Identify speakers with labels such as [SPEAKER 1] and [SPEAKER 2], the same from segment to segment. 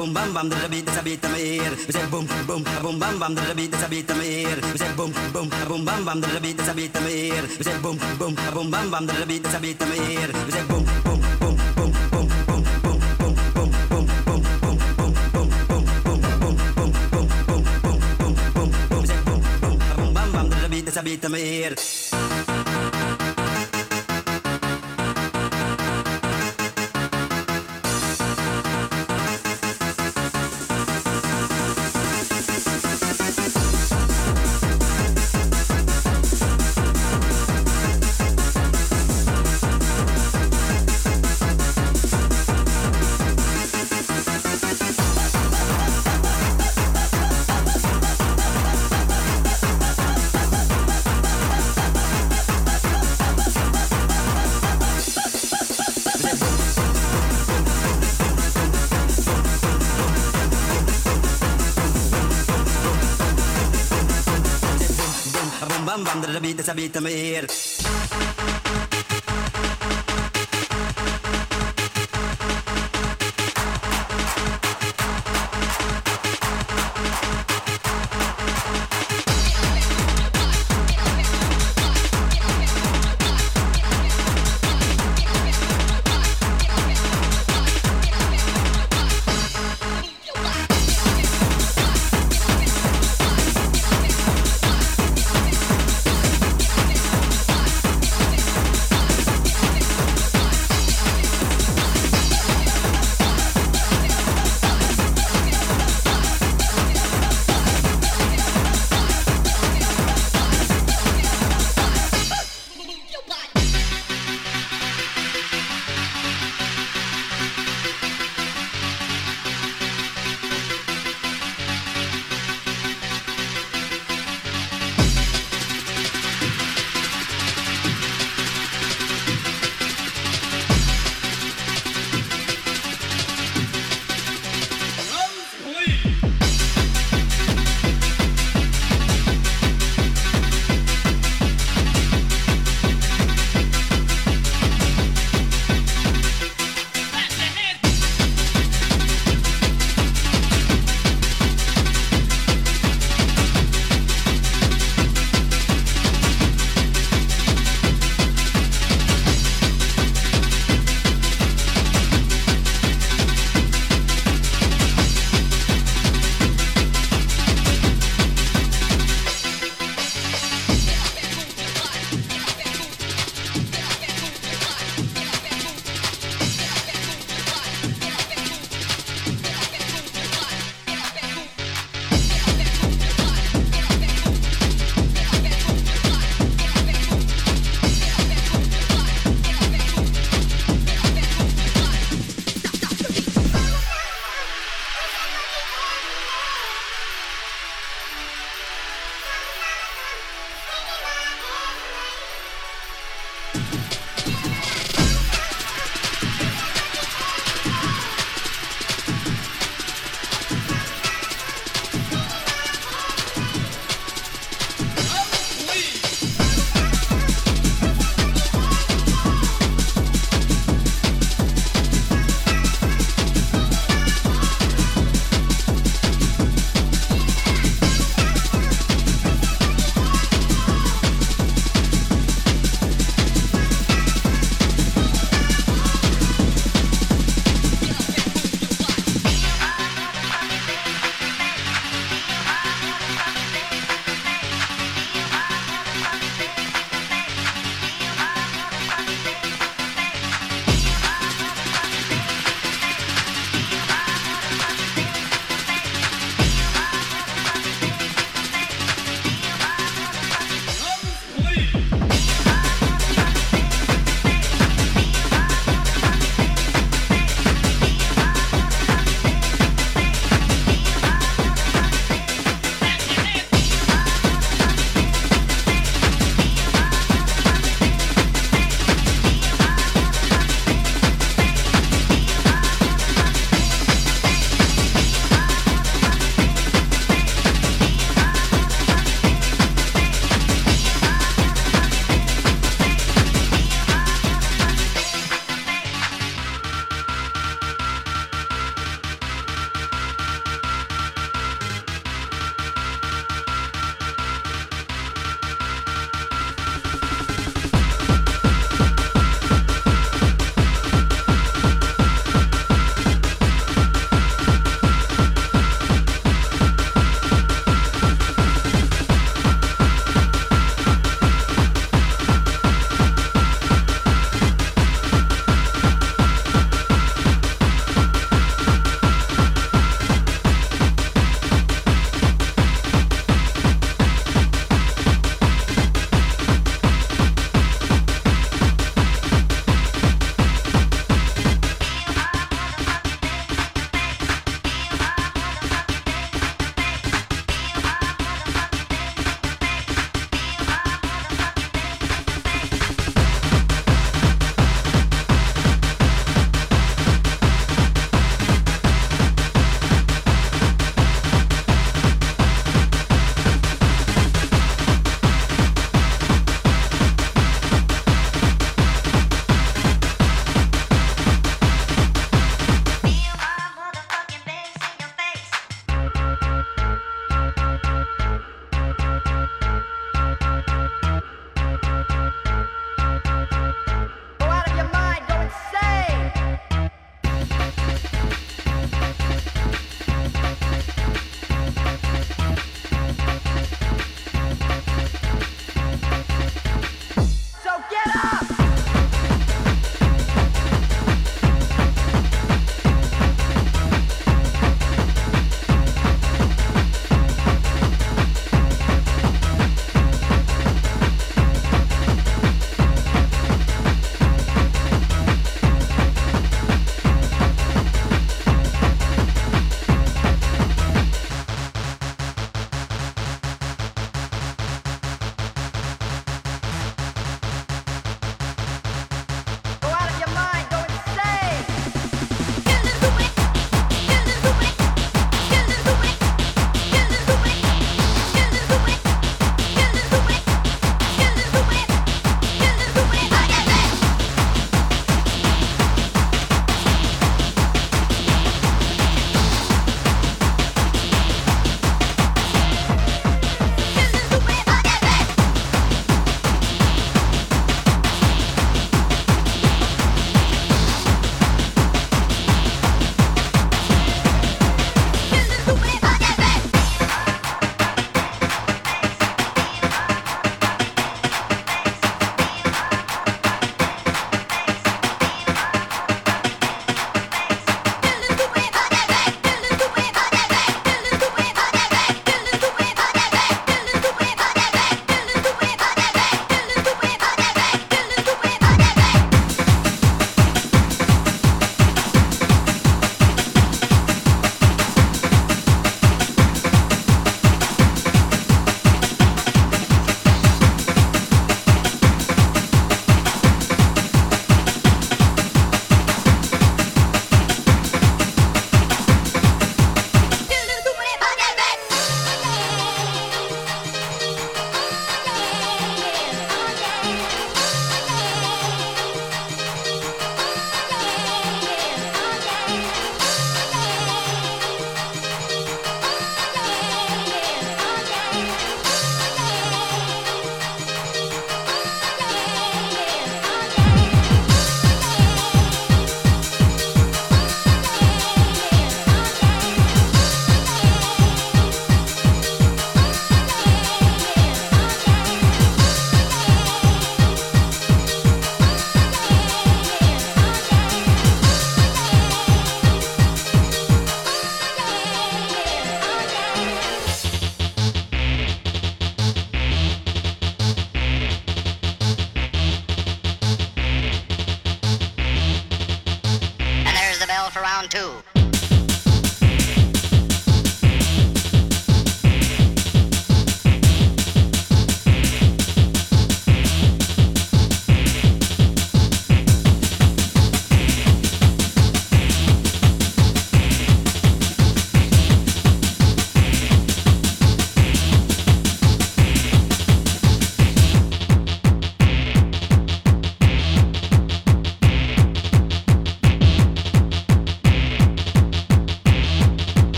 [SPEAKER 1] Vi säger bum, bum, bum, bam, bam, det dessa bitar med er. Vi säger bom bom, bom bam, bam, det beat, dessa bitar med er. Vi säger bom, bom, bom, bam, bam, det beat, dessa bitar med er. Vi säger bum, bum, bum, bam, bam, det beat, dessa bitar med er. Vi säger bom, bom, bom, bom, bom, bom, bom, bom, bom, bom, bom, bom, bom, bom, bom, bom bum, bum, bum, bum, bum, bum, bum, bum. Vi säger bom bum, bum, bam, bam, det beat, dessa bitar med er. lite mer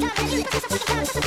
[SPEAKER 1] ち
[SPEAKER 2] ょっと
[SPEAKER 3] 待ってください。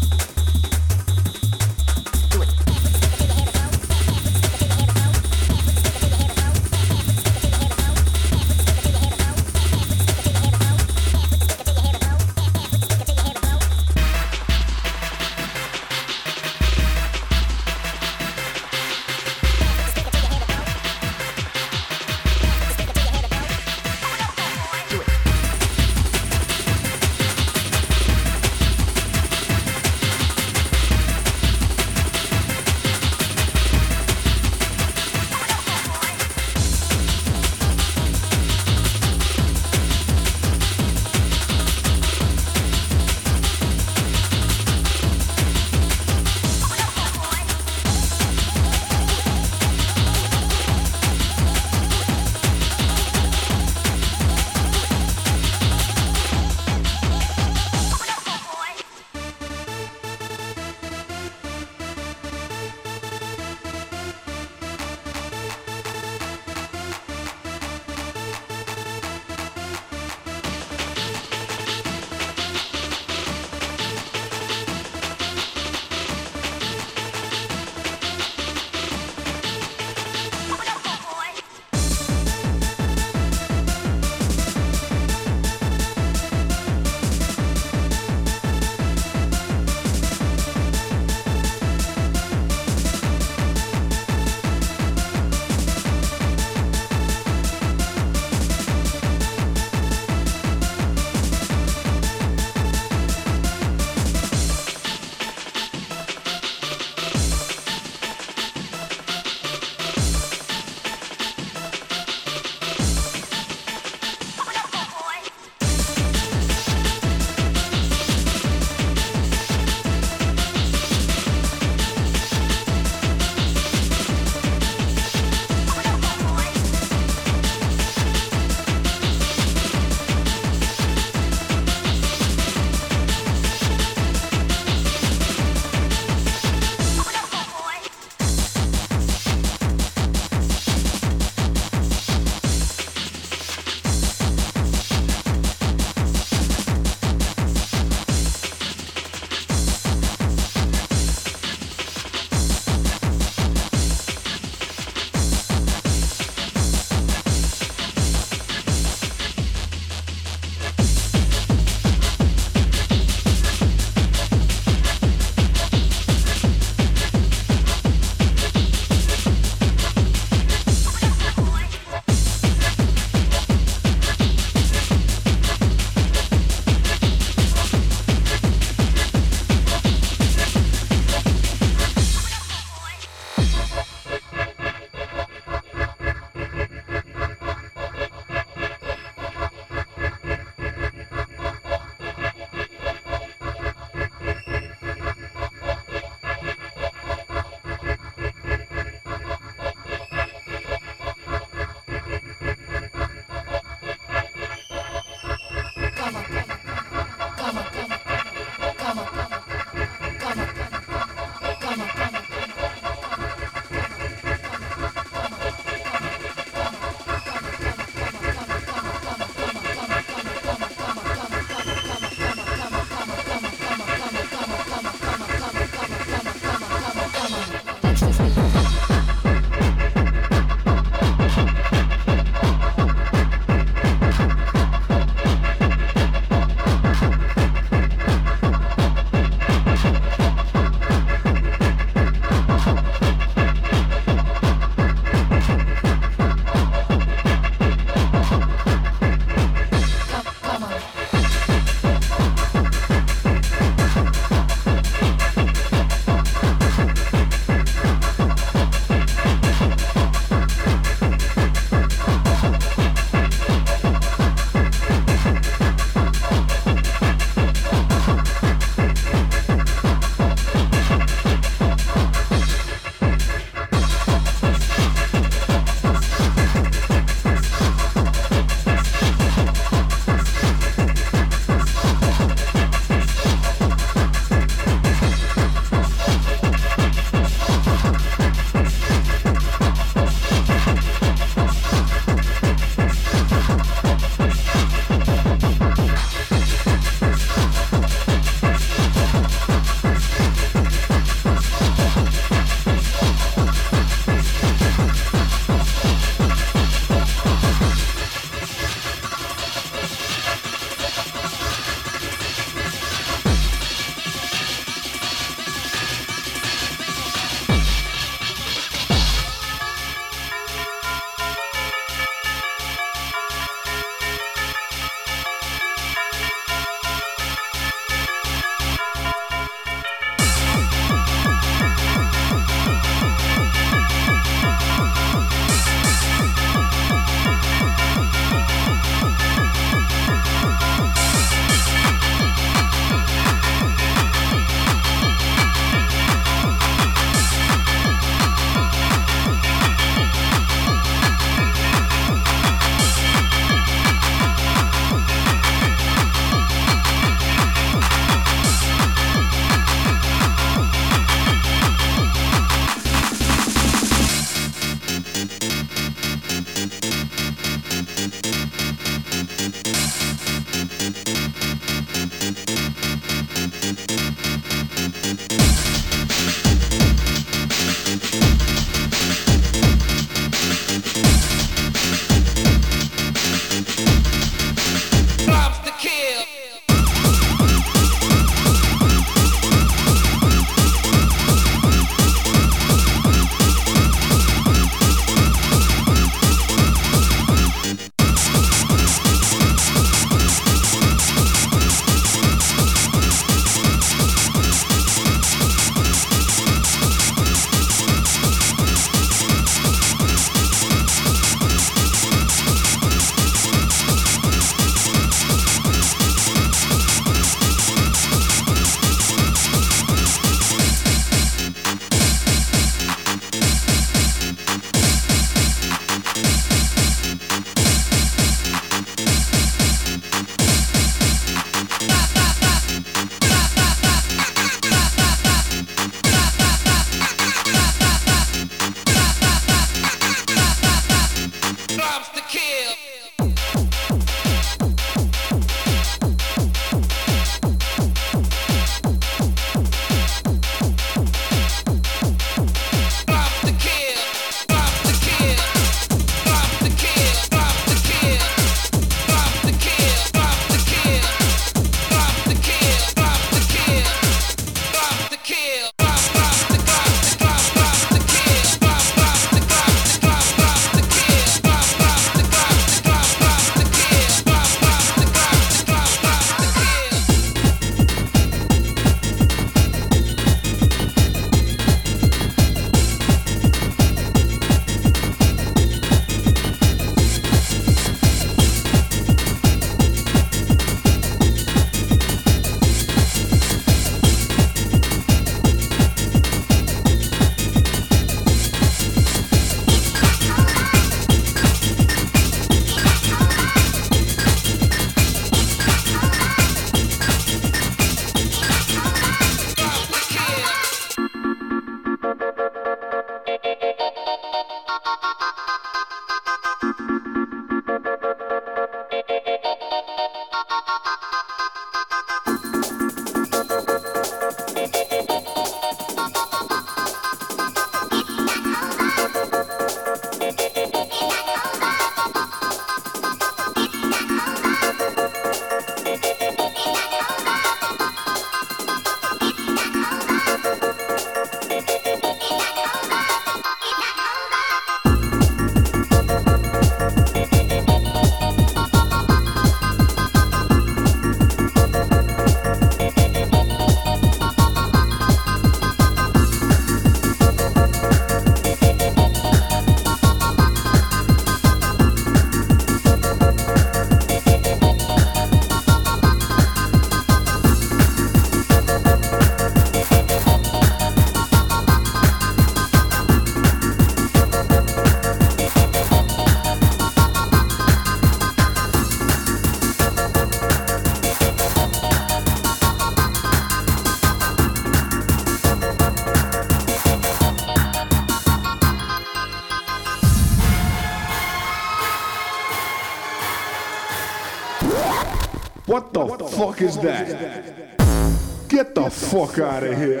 [SPEAKER 3] Fuck out of here.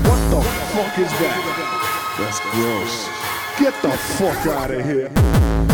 [SPEAKER 3] What the fuck is that? That's gross. Get the fuck out of here.